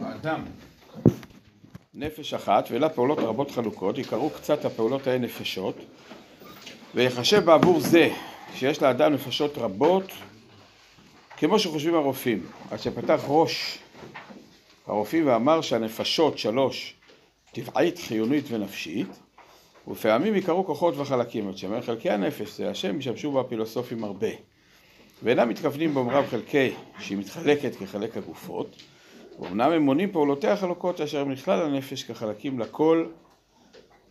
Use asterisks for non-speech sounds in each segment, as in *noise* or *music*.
האדם. נפש אחת ולה פעולות רבות חלוקות, יקראו קצת הפעולות ההן נפשות ויחשב בעבור זה שיש לאדם נפשות רבות כמו שחושבים הרופאים, עד שפתח ראש הרופאים ואמר שהנפשות שלוש טבעית, חיונית ונפשית ופעמים יקראו כוחות וחלקים, עד שאומר חלקי הנפש זה השם ישמשו בה הפילוסופים הרבה ואינם מתכוונים באומרם חלקי שהיא מתחלקת כחלק הגופות ואומנם הם מונים פעולותיה החלוקות אשר הם נכלל הנפש כחלקים לכל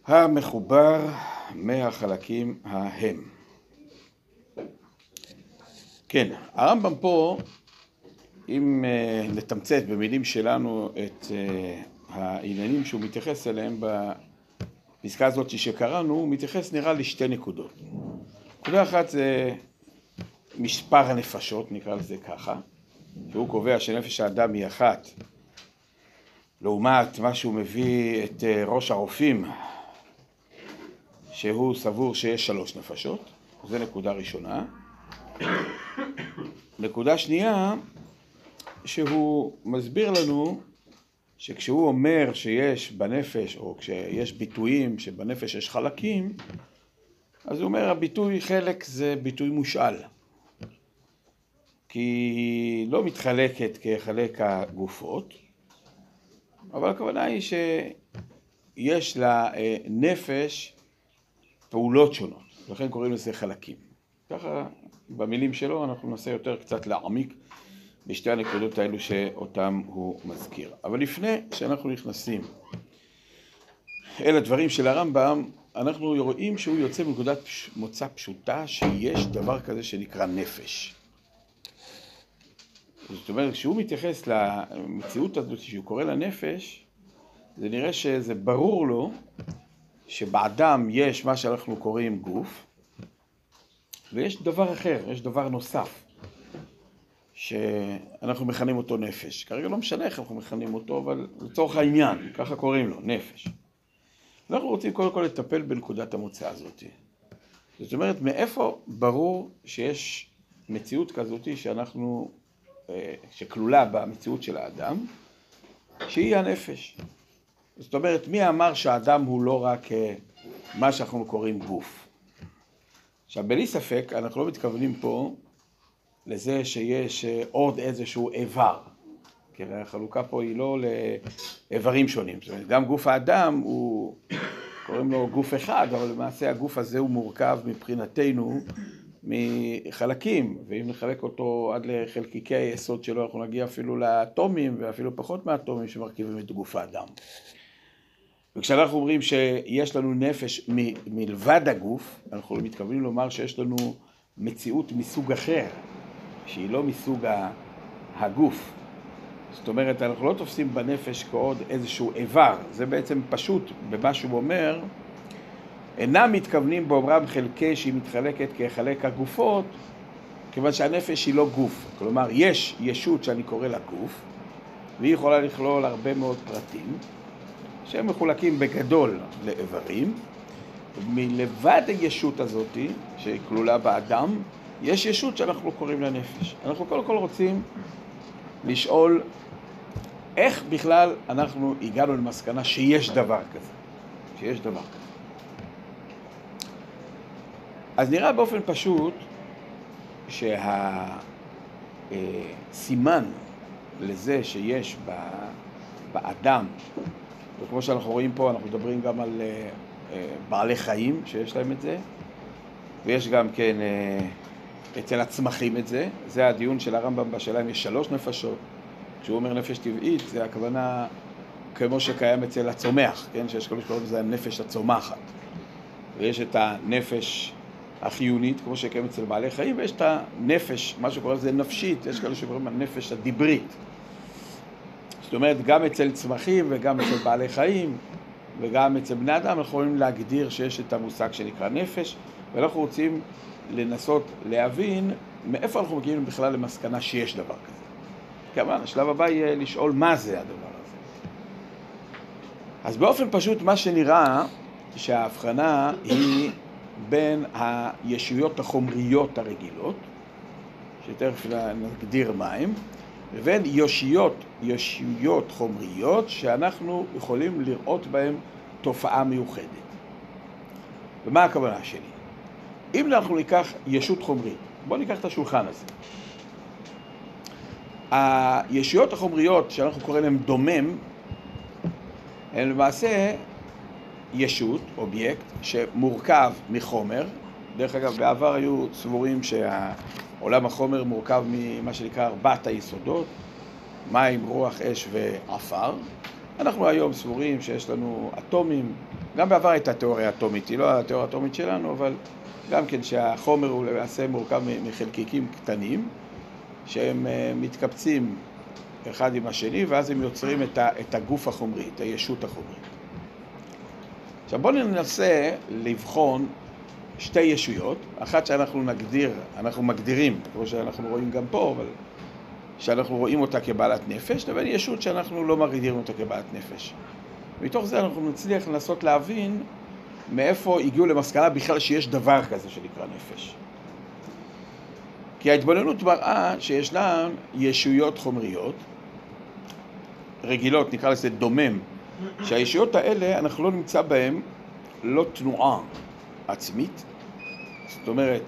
המחובר מהחלקים ההם. כן, הרמב"ם פה, אם uh, נתמצת במילים שלנו את uh, העניינים שהוא מתייחס אליהם בפסקה הזאת שקראנו, הוא מתייחס נראה לי שתי נקודות. נקודה אחת זה מספר הנפשות, נקרא לזה ככה, שהוא קובע שנפש האדם היא אחת, לעומת מה שהוא מביא את אה, ראש הרופאים, שהוא סבור שיש שלוש נפשות, זו נקודה ראשונה. נקודה שנייה, שהוא מסביר לנו שכשהוא אומר שיש בנפש, או כשיש ביטויים שבנפש יש חלקים, אז הוא אומר הביטוי חלק זה ביטוי מושאל. כי היא לא מתחלקת כחלק הגופות, אבל הכוונה היא שיש לנפש פעולות שונות, לכן קוראים לזה חלקים. ככה במילים שלו אנחנו ננסה יותר קצת להעמיק בשתי הנקודות האלו שאותם הוא מזכיר. אבל לפני שאנחנו נכנסים אל הדברים של הרמב"ם, אנחנו רואים שהוא יוצא מנקודת מוצא פשוטה שיש דבר כזה שנקרא נפש. זאת אומרת, כשהוא מתייחס למציאות הזאת שהוא קורא לה נפש, זה נראה שזה ברור לו שבאדם יש מה שאנחנו קוראים גוף, ויש דבר אחר, יש דבר נוסף, שאנחנו מכנים אותו נפש. כרגע לא משנה איך אנחנו מכנים אותו, אבל לצורך העניין, ככה קוראים לו, נפש. אנחנו רוצים קודם כל לטפל בנקודת המוצא הזאת. זאת אומרת, מאיפה ברור שיש מציאות כזאת שאנחנו שכלולה במציאות של האדם, שהיא הנפש. זאת אומרת, מי אמר שהאדם הוא לא רק אה, מה שאנחנו קוראים גוף? עכשיו, בלי ספק, אנחנו לא מתכוונים פה לזה שיש אה, עוד איזשהו איבר. כי החלוקה פה היא לא לאיברים שונים. זאת אומרת, גם גוף האדם הוא, קוראים לו גוף אחד, אבל למעשה הגוף הזה הוא מורכב מבחינתנו מחלקים, ואם נחלק אותו עד לחלקיקי היסוד שלו, אנחנו נגיע אפילו לאטומים, ואפילו פחות מאטומים שמרכיבים את גוף האדם. וכשאנחנו אומרים שיש לנו נפש מ- מלבד הגוף, אנחנו מתכוונים לומר שיש לנו מציאות מסוג אחר, שהיא לא מסוג הגוף. זאת אומרת, אנחנו לא תופסים בנפש כעוד איזשהו איבר, זה בעצם פשוט במה שהוא אומר, אינם מתכוונים באומרם חלקי שהיא מתחלקת כחלק הגופות, כיוון שהנפש היא לא גוף. כלומר, יש ישות שאני קורא לה גוף, והיא יכולה לכלול הרבה מאוד פרטים, שהם מחולקים בגדול לאיברים. מלבד הישות הזאת, שכלולה באדם, יש ישות שאנחנו קוראים לה נפש. אנחנו קודם כל רוצים לשאול איך בכלל אנחנו הגענו למסקנה שיש דבר כזה, שיש דבר כזה. אז נראה באופן פשוט שהסימן לזה שיש באדם, וכמו שאנחנו רואים פה, אנחנו מדברים גם על אה, אה, בעלי חיים שיש להם את זה, ויש גם כן אה, אצל הצמחים את זה, זה הדיון של הרמב"ם בשאלה אם יש שלוש נפשות, כשהוא אומר נפש טבעית, זה הכוונה כמו שקיים אצל הצומח, כן? שיש כאלה שקוראים לזה הנפש הצומחת, ויש את הנפש החיונית, כמו שקיים אצל בעלי חיים, ויש את הנפש, מה שקוראים לזה נפשית, יש כאלה שקוראים הנפש הדיברית. זאת אומרת, גם אצל צמחים וגם אצל בעלי חיים וגם אצל בני אדם אנחנו יכולים להגדיר שיש את המושג שנקרא נפש, ואנחנו רוצים לנסות להבין מאיפה אנחנו מגיעים בכלל למסקנה שיש דבר כזה. כמובן, השלב הבא יהיה לשאול מה זה הדבר הזה. אז באופן פשוט מה שנראה שההבחנה היא בין הישויות החומריות הרגילות, שתכף נגדיר מהם, לבין יושיות, ישויות חומריות שאנחנו יכולים לראות בהן תופעה מיוחדת. ומה הכוונה שלי? אם אנחנו ניקח ישות חומרית, בואו ניקח את השולחן הזה. הישויות החומריות שאנחנו קוראים להן דומם, הן למעשה ישות, אובייקט, שמורכב מחומר. דרך אגב, בעבר היו סבורים שעולם החומר מורכב ממה שנקרא ארבעת היסודות, מים, רוח, אש ועפר. אנחנו היום סבורים שיש לנו אטומים, גם בעבר הייתה תיאוריה אטומית, היא לא התיאוריה האטומית שלנו, אבל גם כן שהחומר הוא למעשה מורכב מחלקיקים קטנים, שהם אה, מתקבצים אחד עם השני, ואז הם יוצרים את הגוף החומרי, את הישות החומרית. עכשיו בואו ננסה לבחון שתי ישויות, אחת שאנחנו נגדיר, אנחנו מגדירים, כמו שאנחנו רואים גם פה, אבל שאנחנו רואים אותה כבעלת נפש, לבין ישות שאנחנו לא מגדירים אותה כבעלת נפש. מתוך זה אנחנו נצליח לנסות להבין מאיפה הגיעו למסקנה בכלל שיש דבר כזה שנקרא נפש. כי ההתבוננות מראה שישנן ישויות חומריות, רגילות, נקרא לזה דומם, שהישויות האלה, אנחנו לא נמצא בהן לא תנועה עצמית, זאת אומרת,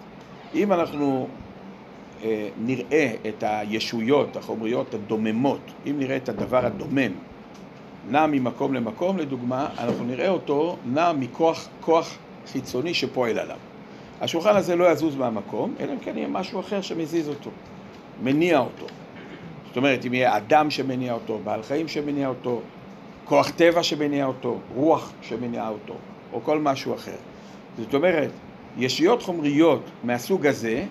אם אנחנו אה, נראה את הישויות החומריות הדוממות, אם נראה את הדבר הדומם נע ממקום למקום, לדוגמה, אנחנו נראה אותו נע מכוח כוח חיצוני שפועל עליו. השולחן הזה לא יזוז מהמקום, אלא אם כן יהיה משהו אחר שמזיז אותו, מניע אותו. זאת אומרת, אם יהיה אדם שמניע אותו, בעל חיים שמניע אותו, כוח טבע שמניע אותו, רוח שמניע אותו, או כל משהו אחר. זאת אומרת, ישיות חומריות מהסוג הזה,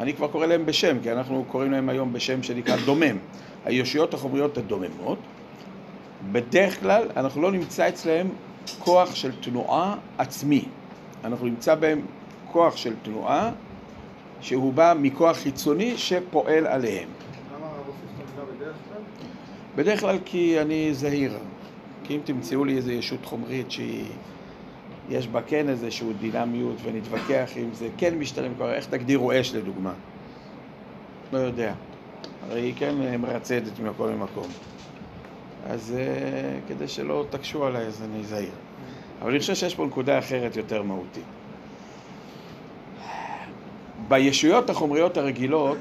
אני כבר קורא להם בשם, כי אנחנו קוראים להם היום בשם שנקרא דומם. הישויות החומריות הדוממות, בדרך כלל אנחנו לא נמצא אצלהם כוח של תנועה עצמי. אנחנו נמצא בהם כוח של תנועה שהוא בא מכוח חיצוני שפועל עליהם. למה הרב עושה בדרך כלל? בדרך כלל כי אני זהיר. כי אם תמצאו לי איזו ישות חומרית שהיא... יש בה כן איזושהי דינמיות ונתווכח אם זה כן משתלם כבר, איך תגדירו אש לדוגמה? לא יודע. הרי היא כן מרצדת ממקום למקום. אז uh, כדי שלא תקשו עליי אז אני זהיר. אבל אני חושב שיש פה נקודה אחרת יותר מהותית. בישויות החומריות הרגילות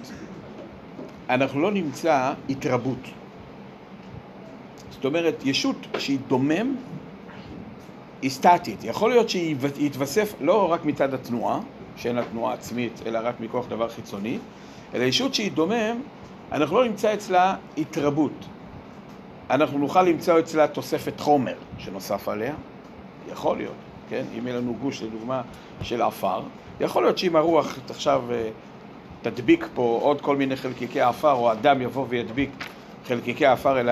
אנחנו לא נמצא התרבות. זאת אומרת, ישות שהיא דומם היא סטטית. יכול להיות שהיא יתווסף לא רק מצד התנועה, שאין לה תנועה עצמית, אלא רק מכוח דבר חיצוני, אלא ישות שהיא דומם, אנחנו לא נמצא אצלה התרבות. אנחנו נוכל למצוא אצלה תוספת חומר שנוסף עליה, יכול להיות, כן? אם יהיה לנו גוש, לדוגמה, של עפר, יכול להיות שאם הרוח עכשיו אה, תדביק פה עוד כל מיני חלקיקי עפר, או אדם יבוא וידביק חלקיקי עפר אל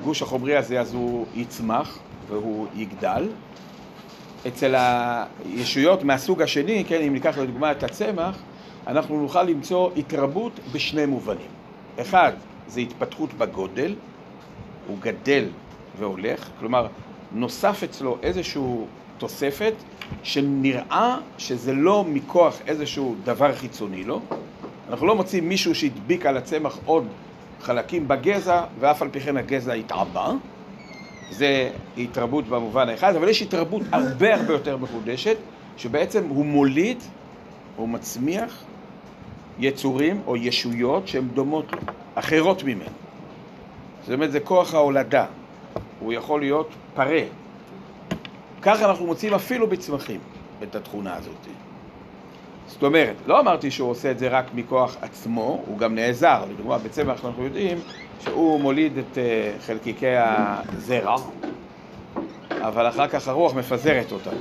הגוש החומרי הזה, אז הוא יצמח והוא יגדל. אצל הישויות מהסוג השני, כן, אם ניקח לדוגמה את הצמח, אנחנו נוכל למצוא התרבות בשני מובנים. אחד, זה התפתחות בגודל, הוא גדל והולך, כלומר, נוסף אצלו איזשהו תוספת שנראה שזה לא מכוח איזשהו דבר חיצוני לו. אנחנו לא מוצאים מישהו שהדביק על הצמח עוד חלקים בגזע, ואף על פי כן הגזע התעבה. זה התרבות במובן האחד, אבל יש התרבות הרבה הרבה יותר מחודשת, שבעצם הוא מוליד, הוא מצמיח יצורים או ישויות שהן דומות לו, אחרות ממנו. זאת אומרת, זה כוח ההולדה. הוא יכול להיות פרה. ככה אנחנו מוצאים אפילו בצמחים את התכונה הזאת. זאת אומרת, לא אמרתי שהוא עושה את זה רק מכוח עצמו, הוא גם נעזר. לדוגמה, בצמח אנחנו יודעים שהוא מוליד את אה, חלקיקי הזרע, אבל אחר כך הרוח מפזרת אותם.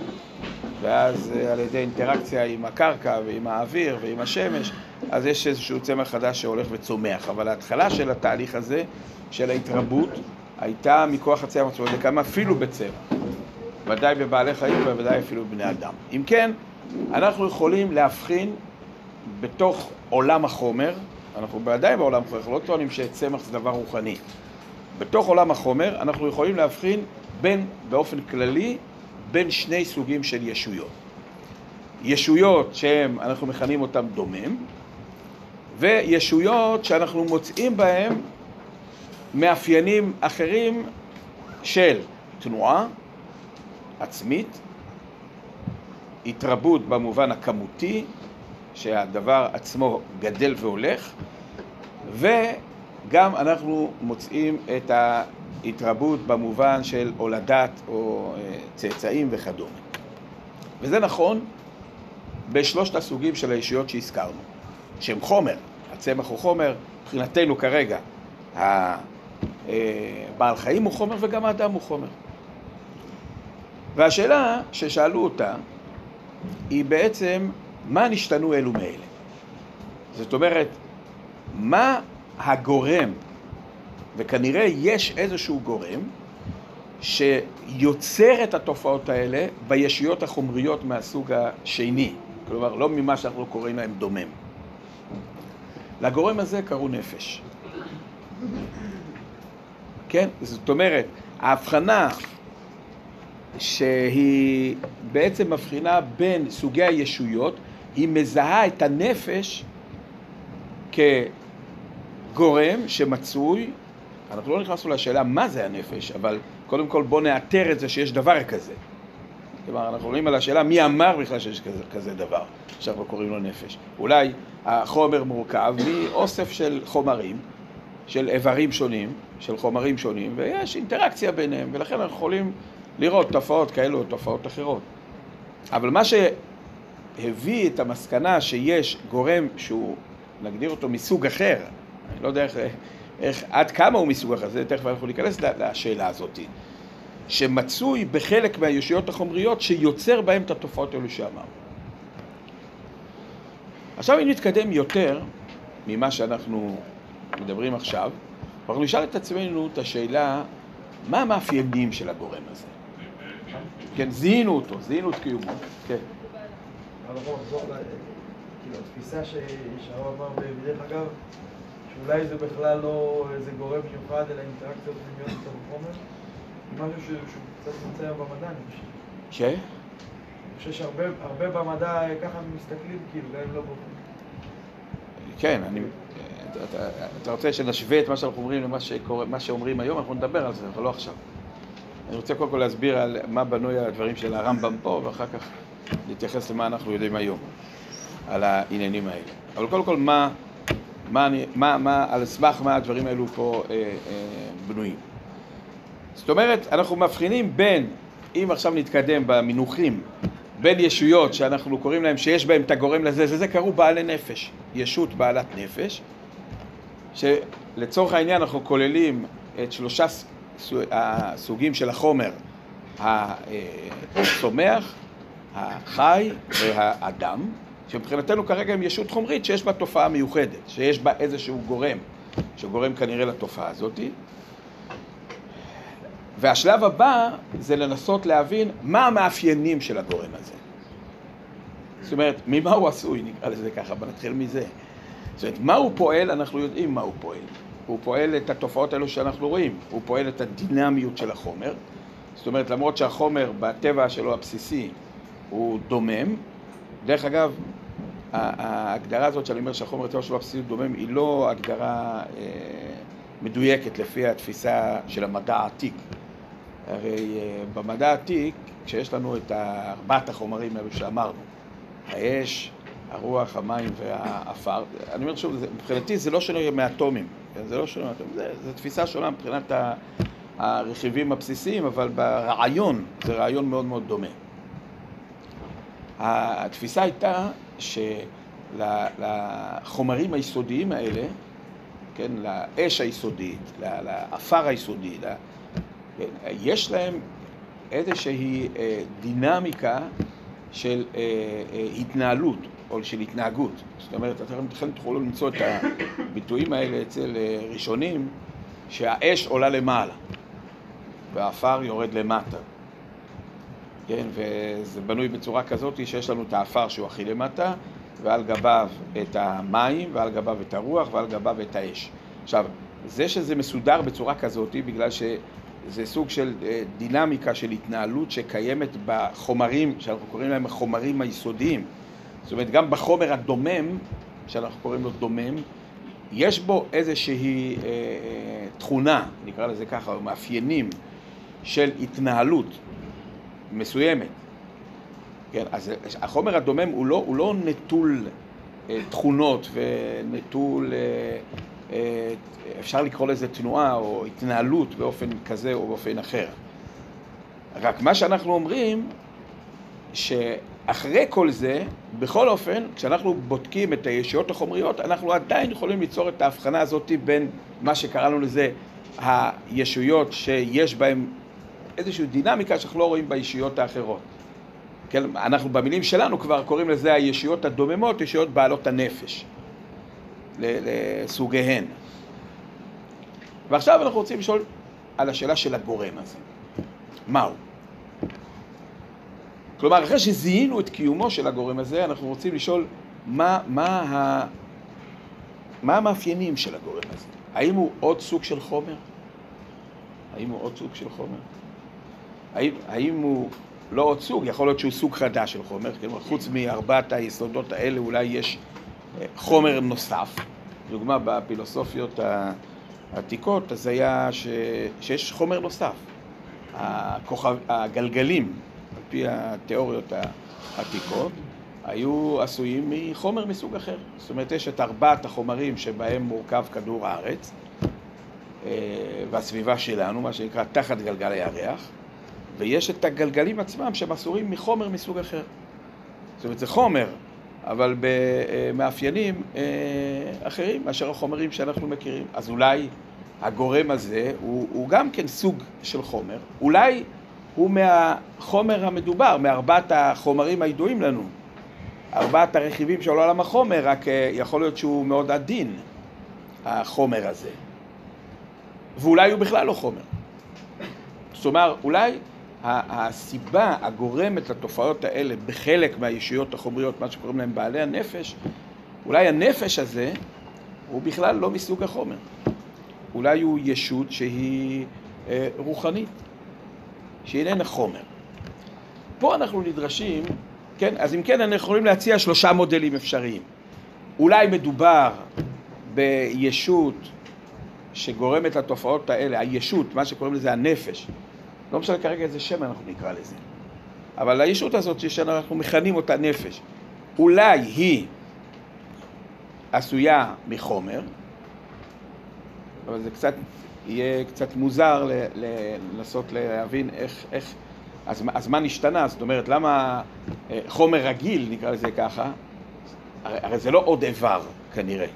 ואז אה, על ידי אינטראקציה עם הקרקע ועם האוויר ועם השמש, אז יש איזשהו צמח חדש שהולך וצומח. אבל ההתחלה של התהליך הזה, של ההתרבות, הייתה מכוח הצמח עצמו, זה קם אפילו בצמח. ודאי בבעלי חיים ובוודאי אפילו בבני אדם. אם כן, אנחנו יכולים להבחין בתוך עולם החומר, אנחנו בוודאי בעולם החומר, אנחנו לא טוענים שצמח זה דבר רוחני. בתוך עולם החומר אנחנו יכולים להבחין בין, באופן כללי, בין שני סוגים של ישויות. ישויות שהם, אנחנו מכנים אותם דומם, וישויות שאנחנו מוצאים בהם מאפיינים אחרים של תנועה עצמית, התרבות במובן הכמותי, שהדבר עצמו גדל והולך, וגם אנחנו מוצאים את ההתרבות במובן של הולדת או אה, צאצאים וכדומה. וזה נכון בשלושת הסוגים של הישויות שהזכרנו, שהם חומר, הצמח הוא חומר, מבחינתנו כרגע אה, חיים הוא חומר וגם האדם הוא חומר. והשאלה ששאלו אותה היא בעצם מה נשתנו אלו מאלה. זאת אומרת, מה הגורם, וכנראה יש איזשהו גורם, שיוצר את התופעות האלה בישויות החומריות מהסוג השני, כלומר לא ממה שאנחנו קוראים להם דומם. לגורם הזה קראו נפש. כן? זאת אומרת, ההבחנה שהיא בעצם מבחינה בין סוגי הישויות, היא מזהה את הנפש כגורם שמצוי, אנחנו לא נכנסנו לשאלה מה זה הנפש, אבל קודם כל בואו נאתר את זה שיש דבר כזה. כלומר, אנחנו עולים על השאלה מי אמר בכלל שיש כזה, כזה דבר, שאנחנו קוראים לו נפש. אולי החומר מורכב מאוסף של חומרים, של איברים שונים, של חומרים שונים, ויש אינטראקציה ביניהם, ולכן אנחנו יכולים לראות תופעות כאלו או תופעות אחרות. אבל מה שהביא את המסקנה שיש גורם שהוא, נגדיר אותו מסוג אחר, אני לא יודע איך, איך עד כמה הוא מסוג אחר, זה תכף אנחנו ניכנס לשאלה הזאת, שמצוי בחלק מהישויות החומריות שיוצר בהם את התופעות האלו שאמרנו. עכשיו אם נתקדם יותר ממה שאנחנו מדברים עכשיו, אנחנו נשאל את עצמנו את השאלה, מה המאפיינים של הגורם הזה? כן, זיהינו אותו, זיהינו את קיומו. כן. כאילו, התפיסה שהרב אמר, בדרך אגב, שאולי זה בכלל לא איזה גורם מיוחד, אלא אינטראקציות פנימיות בתוך החומר, משהו שהוא קצת היום במדע, אני חושב. ש? אני חושב שהרבה במדע ככה מסתכלים, כאילו, גם אם לא באופן. כן, אני... אתה, אתה רוצה שנשווה את מה שאנחנו אומרים למה שקורה, שאומרים היום, אנחנו נדבר על זה, אבל לא עכשיו. אני רוצה קודם כל להסביר על מה בנוי הדברים של הרמב"ם פה, ואחר כך להתייחס למה אנחנו יודעים היום, על העניינים האלה. אבל קודם כל, מה, מה, מה, מה על סמך מה הדברים האלו פה אה, אה, בנויים. זאת אומרת, אנחנו מבחינים בין, אם עכשיו נתקדם במינוחים, בין ישויות שאנחנו קוראים להם שיש בהם את הגורם לזה, זה, זה קראו בעלי נפש, ישות בעלת נפש, שלצורך העניין אנחנו כוללים את שלושה הסוגים של החומר, הצומח, החי והאדם, שמבחינתנו כרגע הם ישות חומרית שיש בה תופעה מיוחדת, שיש בה איזשהו גורם, שגורם כנראה לתופעה הזאת. והשלב הבא זה לנסות להבין מה המאפיינים של הגורם הזה. זאת אומרת, ממה הוא עשוי, נקרא לזה ככה, בוא נתחיל מזה. זאת אומרת, מה הוא פועל, אנחנו יודעים מה הוא פועל. הוא פועל את התופעות האלו שאנחנו רואים, הוא פועל את הדינמיות של החומר. זאת אומרת, למרות שהחומר בטבע שלו הבסיסי הוא דומם, דרך אגב, ההגדרה הזאת שאני אומר שהחומר בטבע שלו הבסיסי דומם היא לא הגדרה אה, מדויקת לפי התפיסה של המדע העתיק. הרי אה, במדע העתיק, כשיש לנו את ארבעת החומרים האלו שאמרנו, האש, הרוח, המים והעפר, אני אומר שוב, מבחינתי זה לא שונה מאטומים. כן, זה לא שונה, זו תפיסה שונה מבחינת הרכיבים הבסיסיים, אבל ברעיון זה רעיון מאוד מאוד דומה. התפיסה הייתה שלחומרים היסודיים האלה, כן, לאש היסודית, לעפר היסודי, כן, יש להם איזושהי אה, דינמיקה של אה, אה, התנהלות. או של התנהגות. זאת אומרת, אתם תוכלו למצוא את הביטויים האלה אצל אה, ראשונים, שהאש עולה למעלה והעפר יורד למטה. כן, וזה בנוי בצורה כזאת שיש לנו את העפר שהוא הכי למטה, ועל גביו את המים, ועל גביו את הרוח, ועל גביו את האש. עכשיו, זה שזה מסודר בצורה כזאת, בגלל שזה סוג של אה, דינמיקה של התנהלות שקיימת בחומרים, שאנחנו קוראים להם החומרים היסודיים. זאת אומרת, גם בחומר הדומם, שאנחנו קוראים לו דומם, יש בו איזושהי אה, אה, תכונה, נקרא לזה ככה, או מאפיינים של התנהלות מסוימת. כן, אז החומר הדומם הוא לא, הוא לא נטול אה, תכונות ונטול, אה, אה, אפשר לקרוא לזה תנועה או התנהלות באופן כזה או באופן אחר. רק מה שאנחנו אומרים, שאחרי כל זה, בכל אופן, כשאנחנו בודקים את הישויות החומריות, אנחנו עדיין יכולים ליצור את ההבחנה הזאת בין מה שקראנו לזה הישויות שיש בהן איזושהי דינמיקה שאנחנו לא רואים בישויות האחרות. כן, אנחנו במילים שלנו כבר קוראים לזה הישויות הדוממות, ישויות בעלות הנפש, לסוגיהן. ועכשיו אנחנו רוצים לשאול על השאלה של הגורם הזה. מהו? כלומר, אחרי שזיהינו את קיומו של הגורם הזה, אנחנו רוצים לשאול מה, מה, ה, מה המאפיינים של הגורם הזה. האם הוא עוד סוג של חומר? האם הוא עוד סוג של חומר? האם, האם הוא לא עוד סוג, יכול להיות שהוא סוג חדש של חומר, כלומר, חוץ מארבעת היסודות האלה אולי יש אה, חומר נוסף. דוגמה בפילוסופיות העתיקות, אז היה ש... שיש חומר נוסף. הכוכב... הגלגלים, פי התיאוריות העתיקות, היו עשויים מחומר מסוג אחר. זאת אומרת, יש את ארבעת החומרים שבהם מורכב כדור הארץ אה, והסביבה שלנו, מה שנקרא תחת גלגל הירח. ויש את הגלגלים עצמם שהם אסורים מחומר מסוג אחר. זאת אומרת, זה חומר, אבל במאפיינים אה, אחרים מאשר החומרים שאנחנו מכירים. אז אולי הגורם הזה הוא, הוא גם כן סוג של חומר, אולי הוא מהחומר המדובר, מארבעת החומרים הידועים לנו. ארבעת הרכיבים של עולם החומר, רק אה, יכול להיות שהוא מאוד עדין, החומר הזה. ואולי הוא בכלל לא חומר. זאת אומרת, אולי הסיבה הגורמת לתופעות האלה בחלק מהישויות החומריות, מה שקוראים להם בעלי הנפש, אולי הנפש הזה הוא בכלל לא מסוג החומר. אולי הוא ישות שהיא אה, רוחנית, שהיא חומר. פה אנחנו נדרשים, כן, אז אם כן, אנחנו יכולים להציע שלושה מודלים אפשריים. אולי מדובר בישות שגורמת לתופעות האלה, הישות, מה שקוראים לזה הנפש, לא משנה כרגע איזה שם אנחנו נקרא לזה. אבל הישות הזאת שאנחנו מכנים אותה נפש, אולי היא עשויה מחומר, אבל זה קצת, יהיה קצת מוזר לנסות להבין איך, איך אז, אז מה נשתנה? זאת אומרת, למה אה, חומר רגיל, נקרא לזה ככה, הרי, הרי זה לא עוד איבר כנראה,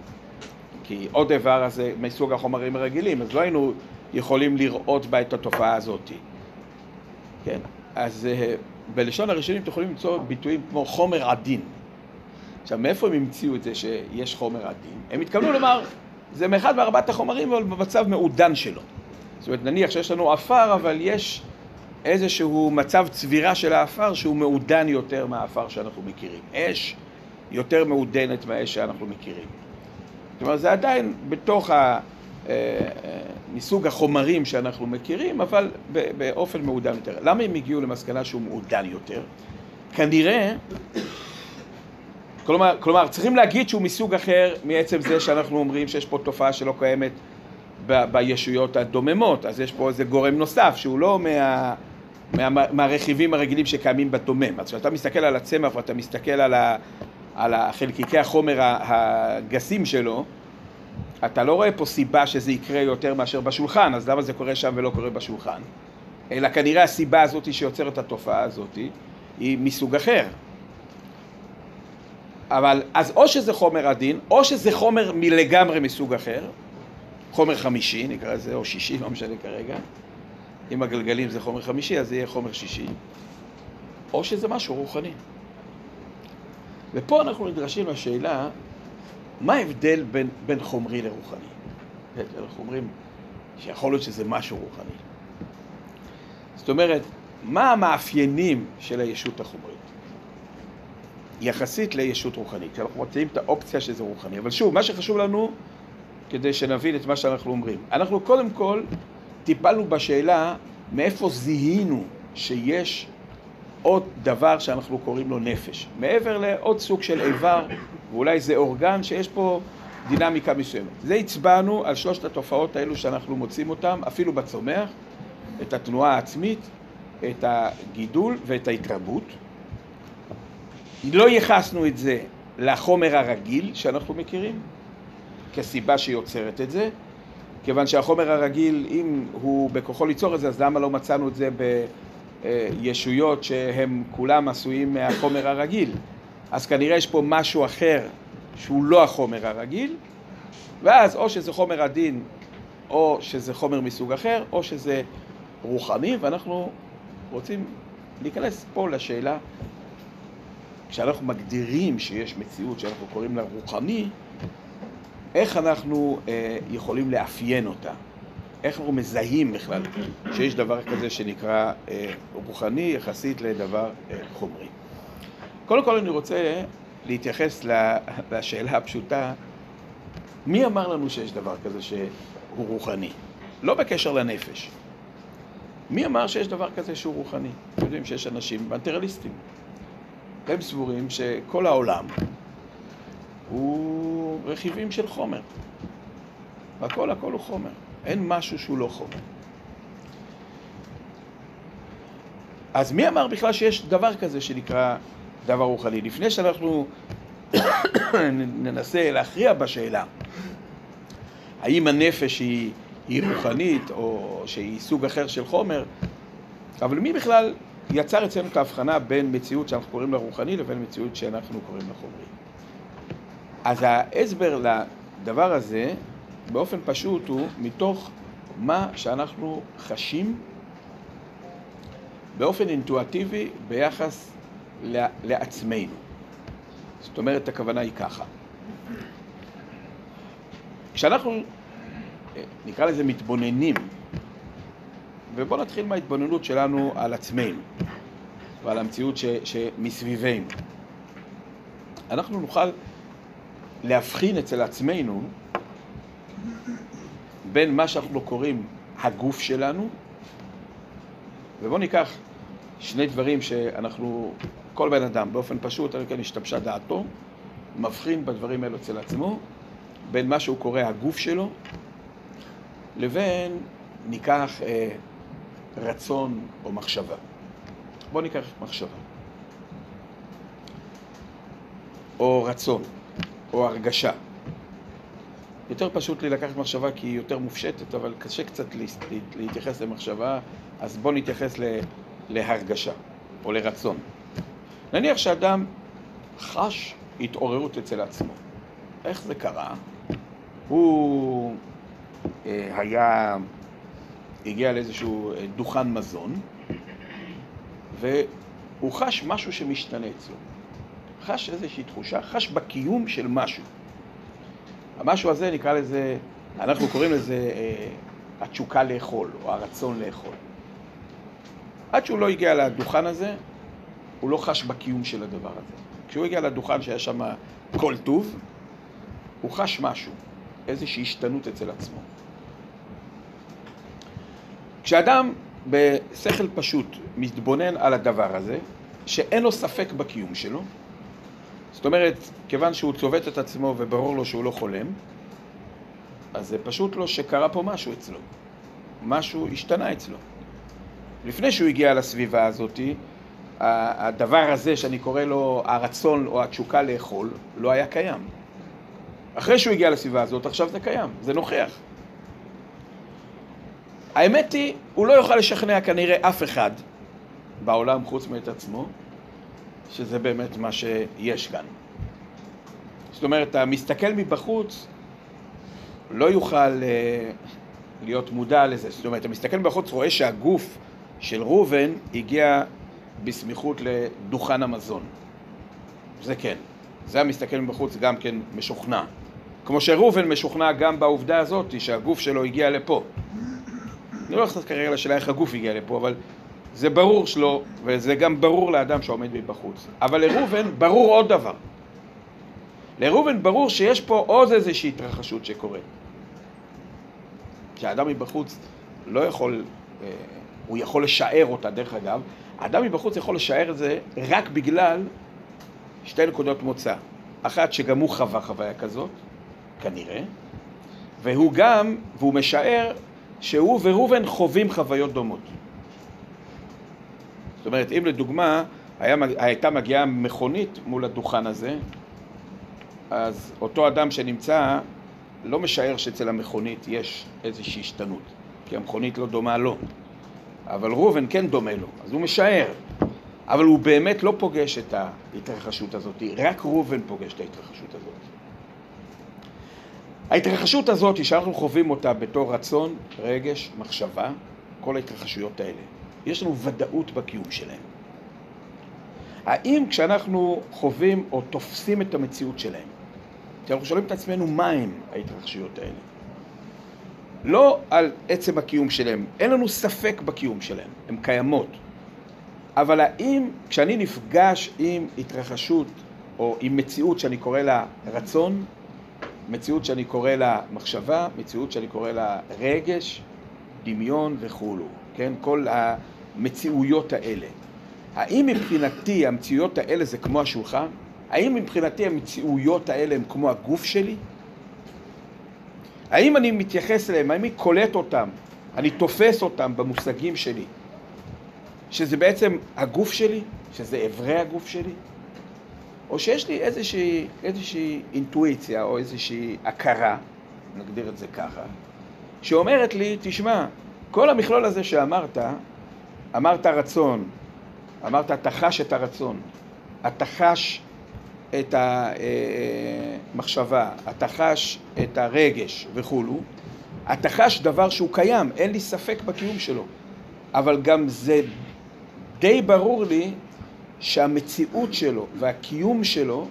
כי עוד איבר הזה מסוג החומרים הרגילים, אז לא היינו יכולים לראות בה את התופעה הזאת. כן? אז אה, בלשון הראשונים אתם יכולים למצוא ביטויים כמו חומר עדין. עכשיו, מאיפה הם המציאו את זה שיש חומר עדין? הם התכוונו לומר, זה מאחד מארבעת החומרים, אבל במצב מעודן שלו. זאת אומרת, נניח שיש לנו עפר, אבל יש איזשהו מצב צבירה של העפר שהוא מעודן יותר מהעפר שאנחנו מכירים. אש יותר מעודנת מהאש שאנחנו מכירים. זאת אומרת, זה עדיין בתוך ה... אה, אה, מסוג החומרים שאנחנו מכירים, אבל באופן מעודן יותר. למה הם הגיעו למסקנה שהוא מעודן יותר? כנראה, כלומר, כלומר, צריכים להגיד שהוא מסוג אחר מעצם זה שאנחנו אומרים שיש פה תופעה שלא קיימת ב- בישויות הדוממות, אז יש פה איזה גורם נוסף שהוא לא מה, מה, מהרכיבים הרגילים שקיימים בדומם. אז כשאתה מסתכל על הצמח ואתה מסתכל על, ה, על החלקיקי החומר הגסים שלו, אתה לא רואה פה סיבה שזה יקרה יותר מאשר בשולחן, אז למה זה קורה שם ולא קורה בשולחן? אלא כנראה הסיבה הזאת שיוצרת את התופעה הזאת היא מסוג אחר. אבל אז או שזה חומר עדין, או שזה חומר מלגמרי מסוג אחר, חומר חמישי נקרא לזה, או שישי, לא משנה כרגע. אם הגלגלים זה חומר חמישי, אז זה יהיה חומר שישי. או שזה משהו רוחני. ופה אנחנו נדרשים לשאלה מה ההבדל בין, בין חומרי לרוחני? אנחנו אומרים שיכול להיות שזה משהו רוחני. זאת אומרת, מה המאפיינים של הישות החומרית? יחסית לישות רוחנית, אנחנו מציעים את האופציה שזה רוחני. אבל שוב, מה שחשוב לנו, כדי שנבין את מה שאנחנו אומרים, אנחנו קודם כל טיפלנו בשאלה מאיפה זיהינו שיש עוד דבר שאנחנו קוראים לו נפש, מעבר לעוד סוג של איבר, ואולי זה אורגן שיש פה דינמיקה מסוימת. זה הצבענו על שלושת התופעות האלו שאנחנו מוצאים אותן, אפילו בצומח, את התנועה העצמית, את הגידול ואת ההתרבות. לא ייחסנו את זה לחומר הרגיל שאנחנו מכירים, כסיבה שיוצרת את זה, כיוון שהחומר הרגיל, אם הוא בכוחו ליצור את זה, אז למה לא מצאנו את זה בישויות שהם כולם עשויים מהחומר הרגיל? אז כנראה יש פה משהו אחר שהוא לא החומר הרגיל, ואז או שזה חומר עדין, או שזה חומר מסוג אחר, או שזה רוחני, ואנחנו רוצים להיכנס פה לשאלה, כשאנחנו מגדירים שיש מציאות שאנחנו קוראים לה רוחני, איך אנחנו אה, יכולים לאפיין אותה? איך אנחנו מזהים בכלל שיש דבר כזה שנקרא אה, רוחני יחסית לדבר אה, חומרי? קודם כל אני רוצה להתייחס לשאלה הפשוטה, מי אמר לנו שיש דבר כזה שהוא רוחני? לא בקשר לנפש. מי אמר שיש דבר כזה שהוא רוחני? אתם יודעים שיש אנשים מטריאליסטים. הם סבורים שכל העולם הוא רכיבים של חומר. הכל הכל הוא חומר. אין משהו שהוא לא חומר. אז מי אמר בכלל שיש דבר כזה שנקרא דבר רוחני? לפני שאנחנו *coughs* ננסה להכריע בשאלה האם הנפש היא, היא רוחנית או שהיא סוג אחר של חומר, אבל מי בכלל יצר אצלנו את ההבחנה בין מציאות שאנחנו קוראים לה רוחני לבין מציאות שאנחנו קוראים לה חומרי? אז ההסבר לדבר הזה באופן פשוט הוא מתוך מה שאנחנו חשים באופן אינטואטיבי ביחס לעצמנו. זאת אומרת, הכוונה היא ככה. כשאנחנו, נקרא לזה מתבוננים, ובואו נתחיל מההתבוננות שלנו על עצמנו ועל המציאות ש, שמסביבנו. אנחנו נוכל להבחין אצל עצמנו בין מה שאנחנו קוראים הגוף שלנו, ובואו ניקח שני דברים שאנחנו, כל בן אדם באופן פשוט, אלא כן השתבשה דעתו, מבחין בדברים האלו אצל עצמו, בין מה שהוא קורא הגוף שלו, לבין ניקח אה, רצון או מחשבה. בואו ניקח מחשבה. או רצון. או הרגשה. יותר פשוט לי לקחת מחשבה כי היא יותר מופשטת, אבל קשה קצת להתייחס למחשבה, אז בואו נתייחס להרגשה או לרצון. נניח שאדם חש התעוררות אצל עצמו. איך זה קרה? הוא אה, היה, הגיע לאיזשהו אה, דוכן מזון, והוא חש משהו שמשתנה אצלו. חש איזושהי תחושה, חש בקיום של משהו. המשהו הזה נקרא לזה, אנחנו קוראים לזה אה, התשוקה לאכול, או הרצון לאכול. עד שהוא לא הגיע לדוכן הזה, הוא לא חש בקיום של הדבר הזה. כשהוא הגיע לדוכן שהיה שם כל טוב, הוא חש משהו, איזושהי השתנות אצל עצמו. כשאדם בשכל פשוט מתבונן על הדבר הזה, שאין לו ספק בקיום שלו, זאת אומרת, כיוון שהוא צובט את עצמו וברור לו שהוא לא חולם, אז זה פשוט לו שקרה פה משהו אצלו. משהו השתנה אצלו. לפני שהוא הגיע לסביבה הזאת, הדבר הזה שאני קורא לו הרצון או התשוקה לאכול, לא היה קיים. אחרי שהוא הגיע לסביבה הזאת, עכשיו זה קיים, זה נוכח. האמת היא, הוא לא יוכל לשכנע כנראה אף אחד בעולם חוץ מאת עצמו, שזה באמת מה שיש כאן. זאת אומרת, אתה מסתכל מבחוץ, לא יוכל אה, להיות מודע לזה. זאת אומרת, אתה מסתכל מבחוץ, רואה שהגוף של ראובן הגיע בסמיכות לדוכן המזון. זה כן. זה המסתכל מבחוץ גם כן משוכנע. כמו שראובן משוכנע גם בעובדה הזאת שהגוף שלו הגיע לפה. אני לא נכנס כרגע לשאלה איך הגוף הגיע לפה, אבל זה ברור שלו, וזה גם ברור לאדם שעומד מבחוץ. אבל לראובן ברור עוד דבר. לראובן ברור שיש פה עוד איזושהי התרחשות שקורית. כשאדם מבחוץ לא יכול, אה, הוא יכול לשער אותה, דרך אגב, האדם מבחוץ יכול לשער את זה רק בגלל שתי נקודות מוצא. אחת, שגם הוא חווה חוויה כזאת, כנראה, והוא גם, והוא משער שהוא וראובן חווים חוויות דומות. זאת אומרת, אם לדוגמה היה, הייתה מגיעה מכונית מול הדוכן הזה, אז אותו אדם שנמצא לא משער שאצל המכונית יש איזושהי השתנות, כי המכונית לא דומה לו, אבל ראובן כן דומה לו, אז הוא משער, אבל הוא באמת לא פוגש את ההתרחשות הזאת, רק ראובן פוגש את ההתרחשות הזאת. ההתרחשות הזאת, שאנחנו חווים אותה בתור רצון, רגש, מחשבה, כל ההתרחשויות האלה, יש לנו ודאות בקיום שלהם. האם כשאנחנו חווים או תופסים את המציאות שלהם, כשאנחנו שואלים את עצמנו מה הם ההתרחשויות האלה, לא על עצם הקיום שלהם, אין לנו ספק בקיום שלהם, הן קיימות, אבל האם כשאני נפגש עם התרחשות או עם מציאות שאני קורא לה רצון, מציאות שאני קורא לה מחשבה, מציאות שאני קורא לה רגש, דמיון וכולו, כן? כל המציאויות האלה. האם מבחינתי המציאויות האלה זה כמו השולחן? האם מבחינתי המציאויות האלה הם כמו הגוף שלי? האם אני מתייחס אליהם, האם אני קולט אותם, אני תופס אותם במושגים שלי, שזה בעצם הגוף שלי, שזה אברי הגוף שלי? או שיש לי איזושהי, איזושהי אינטואיציה או איזושהי הכרה, נגדיר את זה ככה, שאומרת לי, תשמע, כל המכלול הזה שאמרת, אמרת רצון, אמרת אתה חש את הרצון, אתה חש את המחשבה, אתה חש את הרגש וכולו, אתה חש דבר שהוא קיים, אין לי ספק בקיום שלו, אבל גם זה די ברור לי שהמציאות שלו והקיום שלו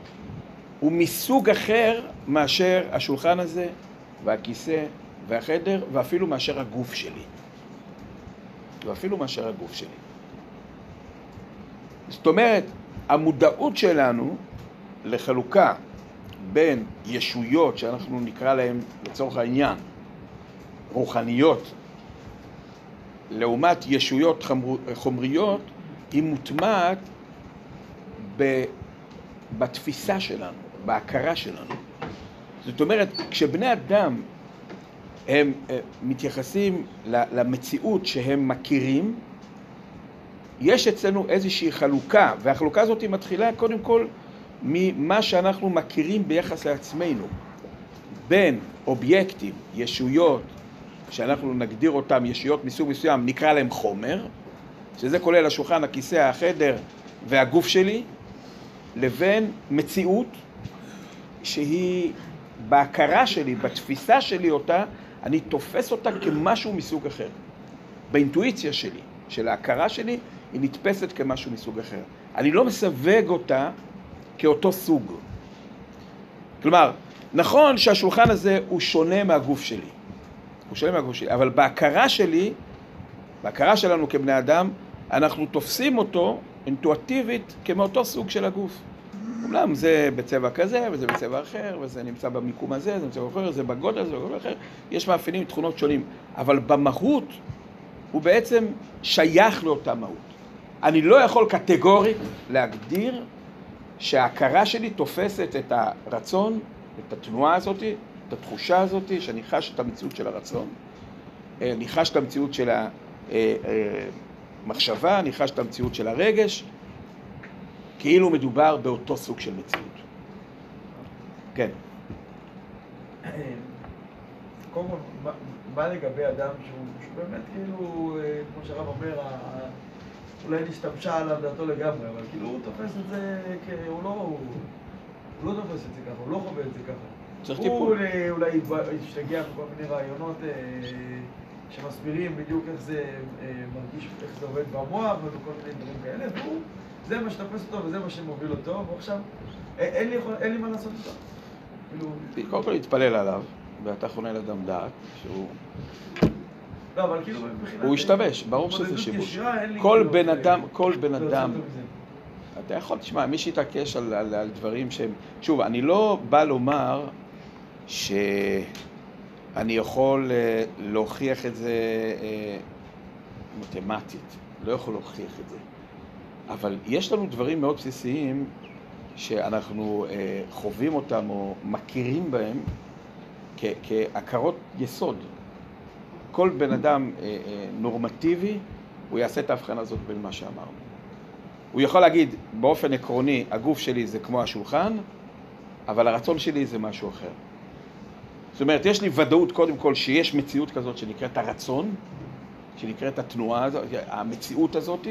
הוא מסוג אחר מאשר השולחן הזה והכיסא והחדר ואפילו מאשר הגוף שלי. ואפילו מאשר הגוף שלי. זאת אומרת, המודעות שלנו לחלוקה בין ישויות שאנחנו נקרא להן לצורך העניין רוחניות לעומת ישויות חומריות היא מוטמעת בתפיסה שלנו, בהכרה שלנו. זאת אומרת, כשבני אדם הם אה, מתייחסים למציאות שהם מכירים, יש אצלנו איזושהי חלוקה, והחלוקה הזאת מתחילה קודם כל ממה שאנחנו מכירים ביחס לעצמנו, בין אובייקטים, ישויות, שאנחנו נגדיר אותם ישויות מסוג מסוים, נקרא להם חומר, שזה כולל השולחן, הכיסא, החדר והגוף שלי, לבין מציאות שהיא בהכרה שלי, בתפיסה שלי אותה, אני תופס אותה כמשהו מסוג אחר. באינטואיציה שלי, של ההכרה שלי, היא נתפסת כמשהו מסוג אחר. אני לא מסווג אותה כאותו סוג. כלומר, נכון שהשולחן הזה הוא שונה מהגוף שלי. הוא שונה מהגוף שלי, אבל בהכרה שלי, בהכרה שלנו כבני אדם, אנחנו תופסים אותו אינטואטיבית כמאותו סוג של הגוף. אומנם זה בצבע כזה, וזה בצבע אחר, וזה נמצא במיקום הזה, זה בצבע אחר, זה בגודל, זה בגודל אחר, יש מאפיינים, תכונות שונים, אבל במהות הוא בעצם שייך לאותה מהות. אני לא יכול קטגורית להגדיר שההכרה שלי תופסת את הרצון, את התנועה הזאת, את התחושה הזאת, שאני חש את המציאות של הרצון, אה, אני חש את המציאות של המחשבה, אני חש את המציאות של הרגש, כאילו מדובר באותו סוג של מציאות. כן. קודם כל, מה לגבי אדם שהוא באמת כאילו, אה, כמו שהרב אומר, אולי נשתמשה עליו דעתו לגמרי, אבל כאילו הוא תופס את זה. הוא לא... הוא לא תופס את זה ככה, הוא לא חווה את זה ככה. צריך טיפול. הוא אולי השתגע בכל מיני רעיונות אה, שמסבירים בדיוק איך זה אה, מרגיש, איך זה עובד במוח ובכל מיני דברים כאלה, והוא, זה מה שתופס אותו וזה מה שמוביל אותו, ועכשיו אין לי, יכול, אין לי מה לעשות איתו. כאילו... קודם כל להתפלל עליו, ואתה חונה לאדם דעת, שהוא... לא, אבל כאילו הוא השתבש, ברור שזה שיבוש. כל כאילו בן אדם, כל בן אדם... אתה יכול, תשמע, מי שיתעקש על, על, על דברים שהם... שוב, אני לא בא לומר שאני יכול אה, להוכיח את זה אה, מתמטית, לא יכול להוכיח את זה. אבל יש לנו דברים מאוד בסיסיים שאנחנו אה, חווים אותם או מכירים בהם, כעקרות יסוד. כל בן אדם נורמטיבי, הוא יעשה את ההבחנה הזאת בין מה שאמרנו. הוא יכול להגיד, באופן עקרוני, הגוף שלי זה כמו השולחן, אבל הרצון שלי זה משהו אחר. זאת אומרת, יש לי ודאות קודם כל שיש מציאות כזאת שנקראת הרצון, שנקראת התנועה הזאת, המציאות הזאת,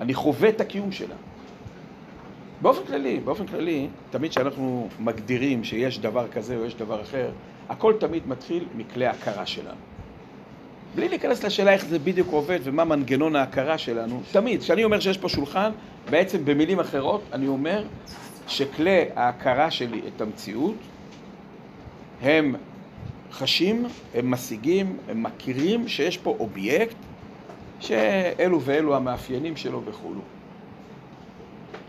אני חווה את הקיום שלה. באופן כללי, באופן כללי, תמיד כשאנחנו מגדירים שיש דבר כזה או יש דבר אחר, הכל תמיד מתחיל מכלי ההכרה שלנו. בלי להיכנס לשאלה איך זה בדיוק עובד ומה מנגנון ההכרה שלנו, תמיד, כשאני אומר שיש פה שולחן, בעצם במילים אחרות, אני אומר שכלי ההכרה שלי את המציאות הם חשים, הם משיגים, הם מכירים שיש פה אובייקט שאלו ואלו המאפיינים שלו וכולו.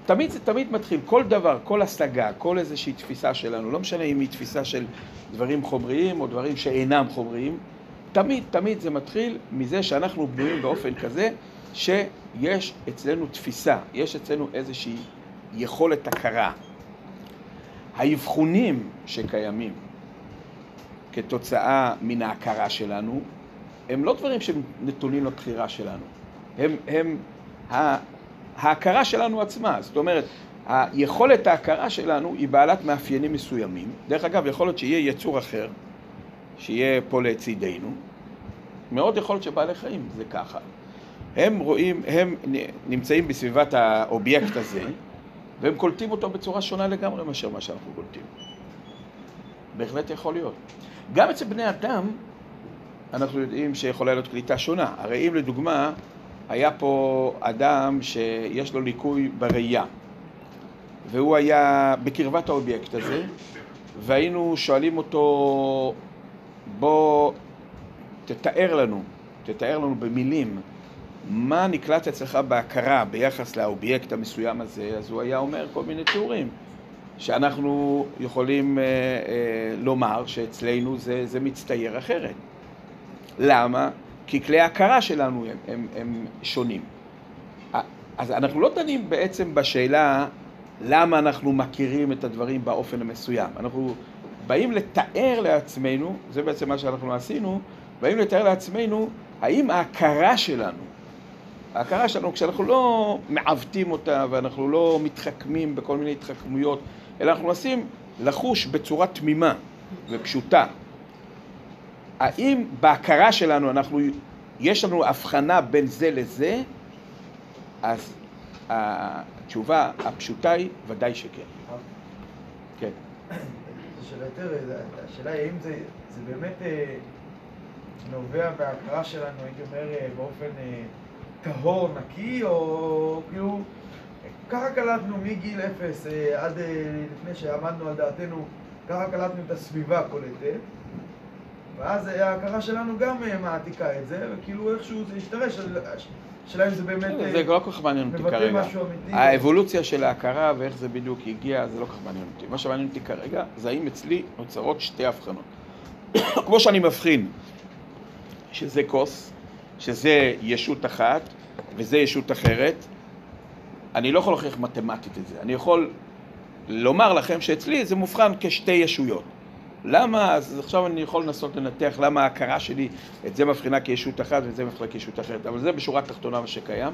תמיד זה תמיד מתחיל, כל דבר, כל השגה, כל איזושהי תפיסה שלנו, לא משנה אם היא תפיסה של דברים חומריים או דברים שאינם חומריים, תמיד, תמיד זה מתחיל מזה שאנחנו בנויים באופן כזה שיש אצלנו תפיסה, יש אצלנו איזושהי יכולת הכרה. האבחונים שקיימים כתוצאה מן ההכרה שלנו, הם לא דברים שנתונים לבחירה שלנו. הם, הם ההכרה שלנו עצמה. זאת אומרת, היכולת ההכרה שלנו היא בעלת מאפיינים מסוימים. דרך אגב, יכול להיות שיהיה יצור אחר, שיהיה פה לצידנו. מאוד יכול להיות שבעלי חיים זה ככה. הם רואים, הם נמצאים בסביבת האובייקט הזה, והם קולטים אותו בצורה שונה לגמרי מאשר מה שאנחנו קולטים. בהחלט יכול להיות. גם אצל בני אדם, אנחנו יודעים שיכולה להיות קליטה שונה. הרי אם לדוגמה, היה פה אדם שיש לו ליקוי בראייה, והוא היה בקרבת האובייקט הזה, והיינו שואלים אותו, בוא תתאר לנו, תתאר לנו במילים, מה נקלט אצלך בהכרה ביחס לאובייקט המסוים הזה, אז הוא היה אומר כל מיני תיאורים. שאנחנו יכולים אה, אה, לומר שאצלנו זה, זה מצטייר אחרת. למה? כי כלי ההכרה שלנו הם, הם, הם שונים. אז אנחנו לא דנים בעצם בשאלה למה אנחנו מכירים את הדברים באופן המסוים. אנחנו באים לתאר לעצמנו, זה בעצם מה שאנחנו עשינו, באים לתאר לעצמנו האם ההכרה שלנו, ההכרה שלנו, כשאנחנו לא מעוותים אותה ואנחנו לא מתחכמים בכל מיני התחכמויות, אלא אנחנו מנסים לחוש בצורה תמימה ופשוטה האם בהכרה שלנו אנחנו, יש לנו הבחנה בין זה לזה, אז התשובה הפשוטה היא ודאי שכן. כן. השאלה יותר, השאלה היא האם זה, זה באמת אה, נובע מההכרה שלנו, הייתי אומר, אה, באופן אה, טהור, נקי, או כאילו, ככה קלטנו מגיל אפס עד לפני שעמדנו על דעתנו, ככה קלטנו את הסביבה קולטת. ואז ההכרה שלנו גם אה, מעתיקה את זה, וכאילו איכשהו זה השתרש, השאלה אם זה באמת זה לא כל כך מעניין אותי כרגע. האבולוציה של ההכרה ואיך זה בדיוק הגיע, זה לא כל כך מעניין אותי. מה שמעניין אותי כרגע זה האם אצלי נוצרות שתי הבחנות. *coughs* כמו שאני מבחין שזה כוס, שזה ישות אחת וזה ישות אחרת, אני לא יכול להוכיח מתמטית את זה. אני יכול לומר לכם שאצלי זה מובחן כשתי ישויות. למה, אז עכשיו אני יכול לנסות לנתח למה ההכרה שלי את זה מבחינה כישות אחת ואת זה מבחינה כישות אחרת, אבל זה בשורה התחתונה מה שקיים.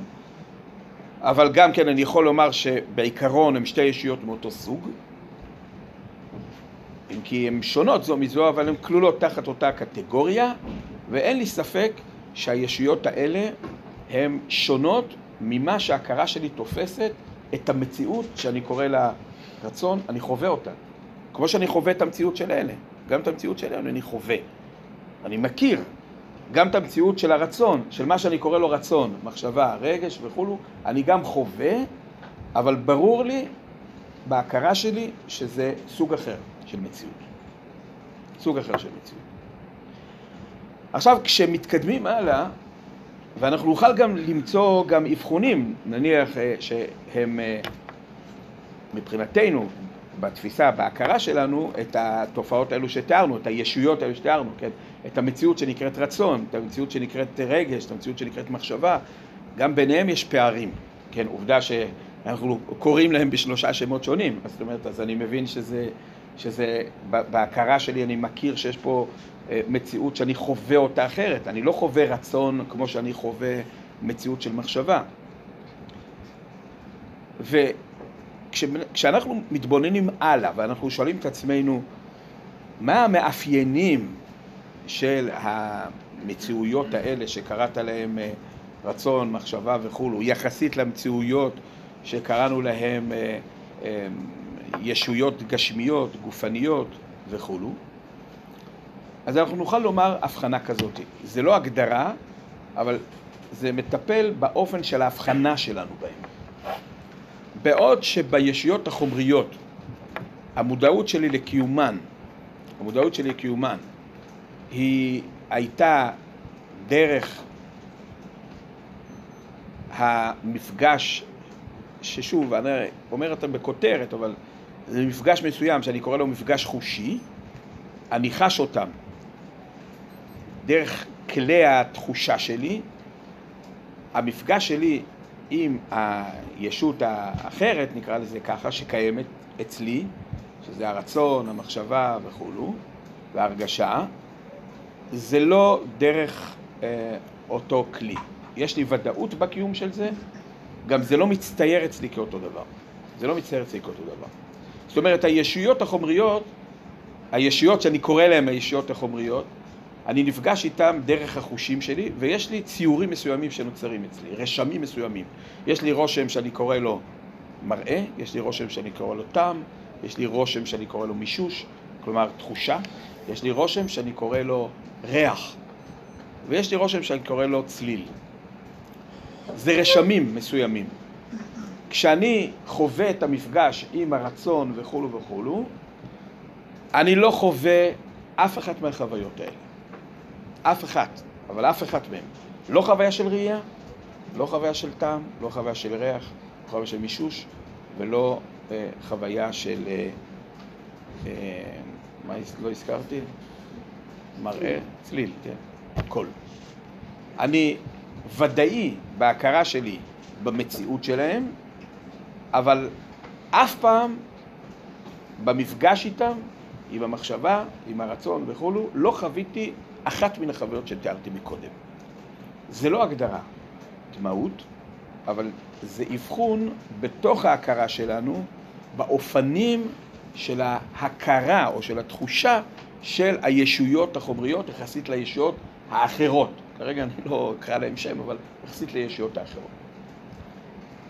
אבל גם כן אני יכול לומר שבעיקרון הן שתי ישויות מאותו סוג, אם כי הן שונות זו מזו, אבל הן כלולות תחת אותה קטגוריה, ואין לי ספק שהישויות האלה הן שונות ממה שההכרה שלי תופסת את המציאות שאני קורא לה רצון, אני חווה אותה. כמו שאני חווה את המציאות של אלה. גם את המציאות של אלה אני חווה. אני מכיר גם את המציאות של הרצון, של מה שאני קורא לו רצון, מחשבה, רגש וכולו, אני גם חווה, אבל ברור לי בהכרה שלי שזה סוג אחר של מציאות. סוג אחר של מציאות. עכשיו, כשמתקדמים הלאה, ואנחנו נוכל גם למצוא גם אבחונים, נניח אה, שהם אה, מבחינתנו בתפיסה, בהכרה שלנו, את התופעות האלו שתיארנו, את הישויות האלו שתיארנו, כן? את המציאות שנקראת רצון, את המציאות שנקראת רגש, את המציאות שנקראת מחשבה, גם ביניהם יש פערים, כן? עובדה שאנחנו קוראים להם בשלושה שמות שונים, זאת אומרת, אז אני מבין שזה שזה, בהכרה שלי אני מכיר שיש פה מציאות שאני חווה אותה אחרת. אני לא חווה רצון כמו שאני חווה מציאות של מחשבה. וכשאנחנו מתבוננים הלאה ואנחנו שואלים את עצמנו מה המאפיינים של המציאויות האלה שקראת להם אה, רצון, מחשבה וכולו, יחסית למציאויות שקראנו להם אה, ישויות גשמיות, גופניות וכולו, אז אנחנו נוכל לומר הבחנה כזאת. זה לא הגדרה, אבל זה מטפל באופן של ההבחנה שלנו בהם. בעוד שבישויות החומריות המודעות שלי לקיומן, המודעות שלי לקיומן, היא הייתה דרך המפגש, ששוב, אני אומר אותם בכותרת, אבל זה מפגש מסוים שאני קורא לו מפגש חושי, אני חש אותם דרך כלי התחושה שלי, המפגש שלי עם הישות האחרת, נקרא לזה ככה, שקיימת אצלי, שזה הרצון, המחשבה וכולו, וההרגשה, זה לא דרך אה, אותו כלי. יש לי ודאות בקיום של זה, גם זה לא מצטייר אצלי כאותו דבר. זה לא מצטייר אצלי כאותו דבר. זאת אומרת, הישויות החומריות, הישויות שאני קורא להן הישויות החומריות, אני נפגש איתם דרך החושים שלי, ויש לי ציורים מסוימים שנוצרים אצלי, רשמים מסוימים. יש לי רושם שאני קורא לו מראה, יש לי רושם שאני קורא לו טעם, יש לי רושם שאני קורא לו מישוש, כלומר תחושה, יש לי רושם שאני קורא לו ריח, ויש לי רושם שאני קורא לו צליל. זה רשמים מסוימים. כשאני חווה את המפגש עם הרצון וכולו וכולו, אני לא חווה אף אחת מהחוויות האלה. אף אחת, אבל אף אחת מהן. לא חוויה של ראייה, לא חוויה של טעם, לא חוויה של ריח, לא חוויה של מישוש, ולא אה, חוויה של... אה, אה, מה לא הזכרתי? מראה, צליל, כן, קול. אני ודאי בהכרה שלי במציאות שלהם, אבל אף פעם במפגש איתם, עם המחשבה, עם הרצון וכולו, לא חוויתי אחת מן החוויות שתיארתי מקודם. זה לא הגדרה, דמאות, אבל זה אבחון בתוך ההכרה שלנו באופנים של ההכרה או של התחושה של הישויות החומריות יחסית לישויות האחרות. כרגע אני לא אקרא להם שם, אבל יחסית לישויות האחרות.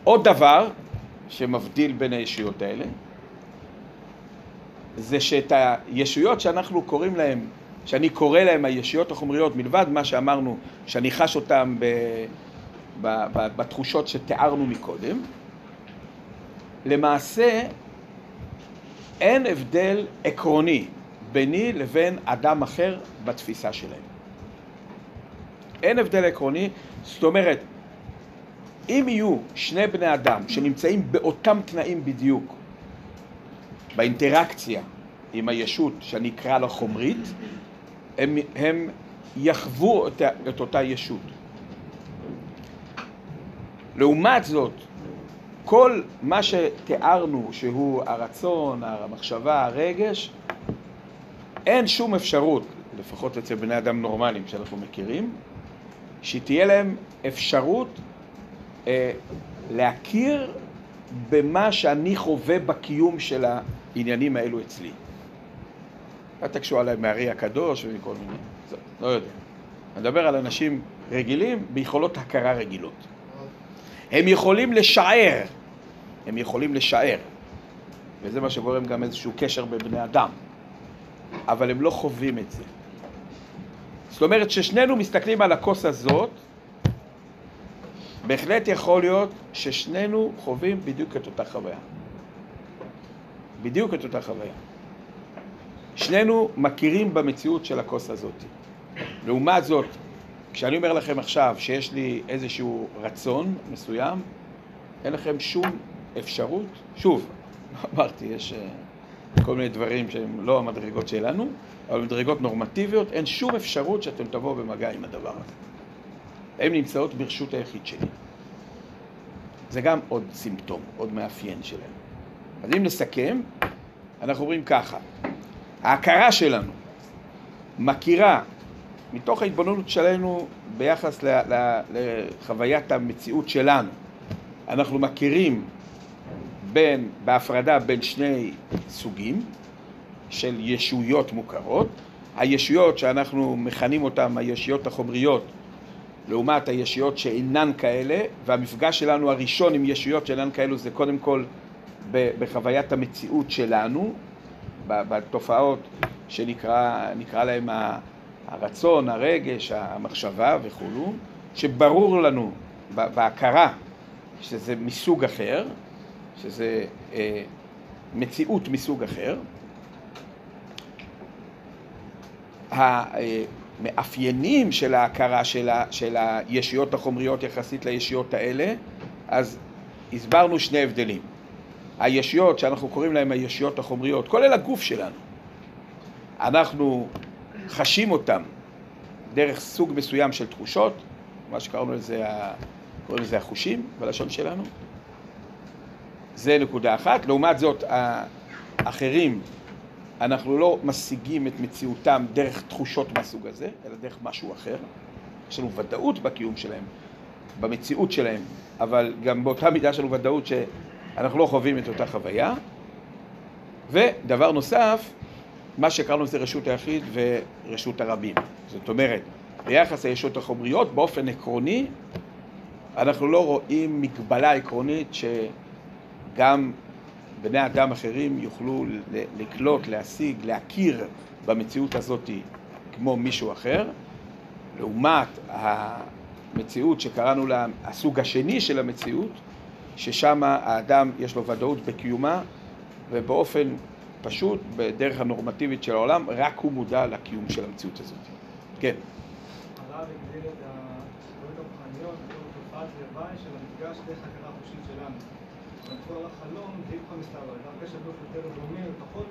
עוד דבר שמבדיל בין הישויות האלה, זה שאת הישויות שאנחנו קוראים להן, שאני קורא להן הישויות החומריות, מלבד מה שאמרנו, שאני חש אותן ב, ב, ב, בתחושות שתיארנו מקודם, למעשה אין הבדל עקרוני ביני לבין אדם אחר בתפיסה שלהם. אין הבדל עקרוני, זאת אומרת, אם יהיו שני בני אדם שנמצאים באותם תנאים בדיוק, באינטראקציה עם הישות שאני אקרא לה חומרית, הם, הם יחוו את, את אותה ישות. לעומת זאת, כל מה שתיארנו שהוא הרצון, המחשבה, הרגש, אין שום אפשרות, לפחות אצל בני אדם נורמליים שאנחנו מכירים, שתהיה להם אפשרות אה, להכיר במה שאני חווה בקיום של העניינים האלו אצלי. אל תקשו עליי מהארי הקדוש ומכל מיני, לא יודע. אני מדבר על אנשים רגילים ביכולות הכרה רגילות. הם יכולים לשער, הם יכולים לשער, וזה מה שגורם גם איזשהו קשר בבני אדם, אבל הם לא חווים את זה. זאת אומרת ששנינו מסתכלים על הכוס הזאת, בהחלט יכול להיות ששנינו חווים בדיוק את אותה חוויה. בדיוק את אותה חוויה. שנינו מכירים במציאות של הכוס הזאת. לעומת זאת, כשאני אומר לכם עכשיו שיש לי איזשהו רצון מסוים, אין לכם שום אפשרות, שוב, *laughs* אמרתי, יש אה, כל מיני דברים שהם לא המדרגות שלנו, אבל מדרגות נורמטיביות, אין שום אפשרות שאתם תבואו במגע עם הדבר הזה. הן נמצאות ברשות היחיד שלי. זה גם עוד סימפטום, עוד מאפיין שלהם. אז אם נסכם, אנחנו אומרים ככה, ההכרה שלנו מכירה מתוך ההתבוננות שלנו ביחס ל, ל, לחוויית המציאות שלנו, אנחנו מכירים בין, בהפרדה בין שני סוגים של ישויות מוכרות, הישויות שאנחנו מכנים אותן הישויות החומריות לעומת הישויות שאינן כאלה, והמפגש שלנו הראשון עם ישויות שאינן כאלו זה קודם כל בחוויית המציאות שלנו, בתופעות שנקרא להם הרצון, הרגש, המחשבה וכולו, שברור לנו בהכרה שזה מסוג אחר, שזה אה, מציאות מסוג אחר. המאפיינים של ההכרה של, ה, של הישויות החומריות יחסית לישויות האלה, אז הסברנו שני הבדלים. הישויות שאנחנו קוראים להן הישויות החומריות, כולל הגוף שלנו, אנחנו חשים אותן דרך סוג מסוים של תחושות, מה שקראנו לזה, קוראים לזה החושים בלשון שלנו. זה נקודה אחת. לעומת זאת, האחרים, אנחנו לא משיגים את מציאותם דרך תחושות מהסוג הזה, אלא דרך משהו אחר. יש לנו ודאות בקיום שלהם, במציאות שלהם, אבל גם באותה מידה יש לנו ודאות שאנחנו לא חווים את אותה חוויה. ודבר נוסף, מה שקראנו לזה רשות היחיד ורשות הרבים. זאת אומרת, ביחס לישות החומריות, באופן עקרוני, אנחנו לא רואים מגבלה עקרונית שגם בני אדם אחרים יוכלו לקלוט, להשיג, להכיר במציאות הזאת כמו מישהו אחר, לעומת המציאות שקראנו לה הסוג השני של המציאות, ששם האדם יש לו ודאות בקיומה ובאופן פשוט, בדרך הנורמטיבית של העולם, רק הוא מודע לקיום של המציאות הזאת. כן. הרב הגדיר את הזכויות הרוחניות בתור תופעת לוואי של המפגש דרך הכרה שלנו. כל החלום זה איפה מסתבר, דווקא שהגוף יותר דומה, פחות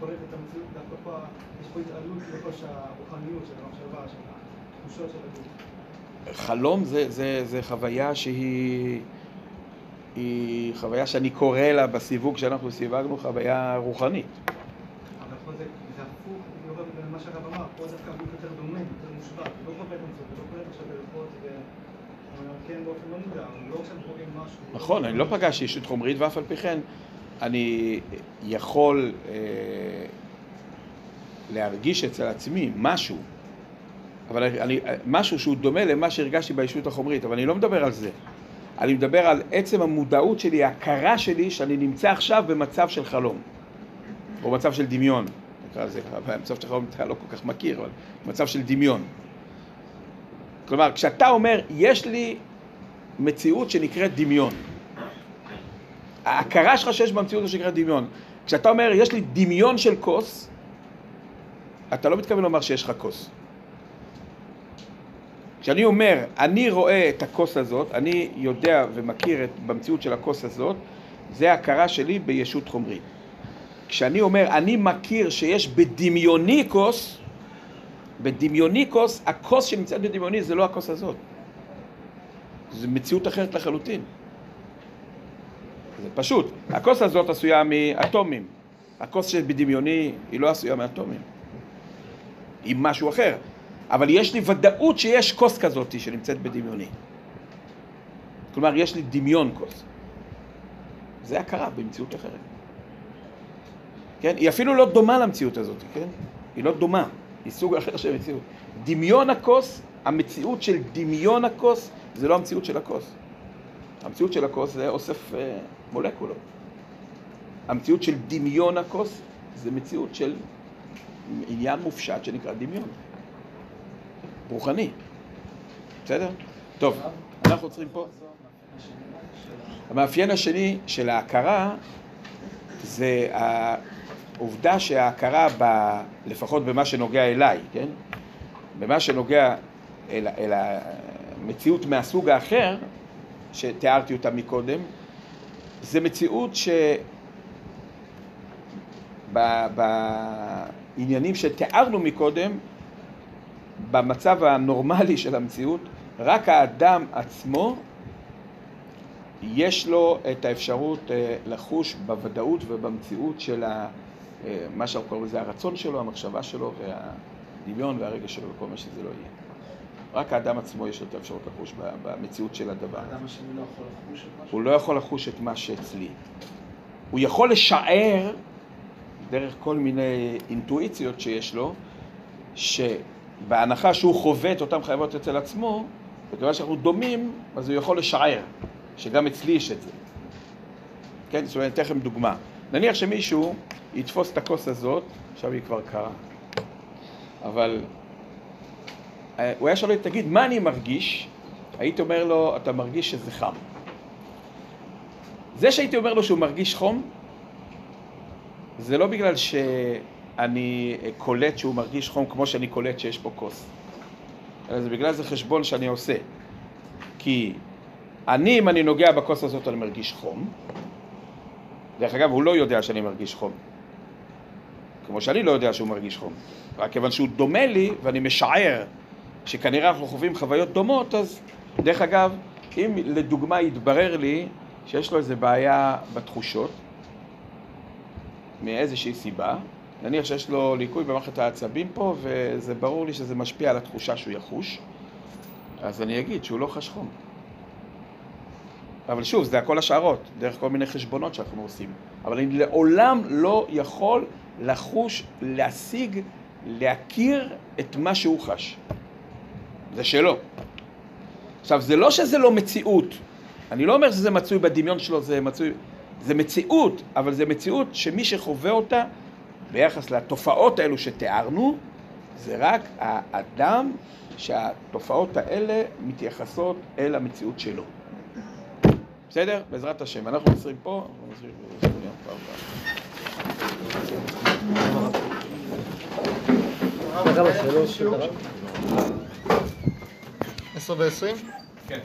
קולט את המציאות, דווקא פה יש פה התעלות הרוחניות של המחשבה, של התחושות של הגוף. חלום זה, זה, זה חוויה שהיא... היא חוויה שאני קורא לה בסיווג שאנחנו סיווגנו חוויה רוחנית. אבל פה זה הפוך, יורד למה שהרב אמר, פה דווקא יותר דומה, יותר מושבע, לא חווה את המציאות, לא עכשיו ו... כן לא לא עכשיו רואים משהו. נכון, אני לא פגשתי ישות חומרית ואף על פי כן אני יכול אה, להרגיש אצל עצמי משהו, אבל אני, משהו שהוא דומה למה שהרגשתי בישות החומרית, אבל אני לא מדבר על זה. אני מדבר על עצם המודעות שלי, ההכרה שלי, שאני נמצא עכשיו במצב של חלום, או מצב של דמיון, נקרא לזה, במצב של חלום אתה לא כל כך מכיר, אבל מצב של דמיון. כלומר, כשאתה אומר, יש לי מציאות שנקראת דמיון, ההכרה שלך שיש במציאות שנקראת דמיון, כשאתה אומר, יש לי דמיון של כוס, אתה לא מתכוון לומר שיש לך כוס. כשאני אומר, אני רואה את הכוס הזאת, אני יודע ומכיר את, במציאות של הכוס הזאת, זה הכרה שלי בישות חומרית. כשאני אומר, אני מכיר שיש בדמיוני כוס, בדמיוני כוס, הכוס שנמצאת בדמיוני זה לא הכוס הזאת. זו מציאות אחרת לחלוטין. זה פשוט. הכוס הזאת עשויה מאטומים. הכוס שבדמיוני היא לא עשויה מאטומים. היא משהו אחר. אבל יש לי ודאות שיש כוס כזאת שנמצאת בדמיוני. כלומר, יש לי דמיון כוס. זה הכרה במציאות אחרת. כן? היא אפילו לא דומה למציאות הזאת, כן? היא לא דומה, היא סוג אחר של מציאות. דמיון הכוס, המציאות של דמיון הכוס, זה לא המציאות של הכוס. המציאות של הכוס זה אוסף אה, מולקולות. המציאות של דמיון הכוס זה מציאות של עניין מופשט שנקרא דמיון. רוחני. בסדר? טוב, אנחנו עוצרים פה. המאפיין השני של ההכרה זה העובדה שההכרה, ב, לפחות במה שנוגע אליי, כן? במה שנוגע אל, אל המציאות מהסוג האחר, שתיארתי אותה מקודם, זה מציאות שבעניינים שתיארנו מקודם, במצב הנורמלי של המציאות, רק האדם עצמו יש לו את האפשרות אה, לחוש בוודאות ובמציאות של ה, אה, מה שאנחנו קוראים לזה הרצון שלו, המחשבה שלו והדמיון והרגש שלו וכל מה שזה לא יהיה. רק האדם עצמו יש לו את האפשרות לחוש במציאות של הדבר. האדם השני לא יכול לחוש את משהו? הוא לא יכול לחוש את מה שאצלי. הוא יכול לשער, דרך כל מיני אינטואיציות שיש לו, שבהנחה שהוא חווה את אותן חייבות אצל עצמו, וכיוון שאנחנו דומים, אז הוא יכול לשער שגם אצלי יש את זה. כן, זאת אומרת, אני אתן לכם דוגמה. נניח שמישהו יתפוס את הכוס הזאת, עכשיו היא כבר קרה, אבל אה, הוא היה שואל אותי, תגיד, מה אני מרגיש? הייתי אומר לו, אתה מרגיש שזה חם. זה שהייתי אומר לו שהוא מרגיש חום, זה לא בגלל שאני קולט שהוא מרגיש חום כמו שאני קולט שיש פה כוס. זה בגלל זה חשבון שאני עושה. כי אני, אם אני נוגע בכוס הזאת, אני מרגיש חום. דרך אגב, הוא לא יודע שאני מרגיש חום. כמו שאני לא יודע שהוא מרגיש חום. רק כיוון שהוא דומה לי, ואני משער שכנראה אנחנו חווים חוויות דומות, אז דרך אגב, אם לדוגמה יתברר לי שיש לו איזה בעיה בתחושות, מאיזושהי סיבה, נניח שיש לו ליקוי במערכת העצבים פה, וזה ברור לי שזה משפיע על התחושה שהוא יחוש, אז אני אגיד שהוא לא חש חום. אבל שוב, זה הכל השערות, דרך כל מיני חשבונות שאנחנו עושים. אבל אני לעולם לא יכול לחוש, להשיג, להכיר את מה שהוא חש. זה שלו. עכשיו, זה לא שזה לא מציאות. אני לא אומר שזה מצוי בדמיון שלו, זה מצוי... זה מציאות, אבל זה מציאות שמי שחווה אותה ביחס לתופעות האלו שתיארנו, זה רק האדם שהתופעות האלה מתייחסות אל המציאות שלו. בסדר? בעזרת השם. אנחנו עוצרים פה? עשר ועשרים? כן.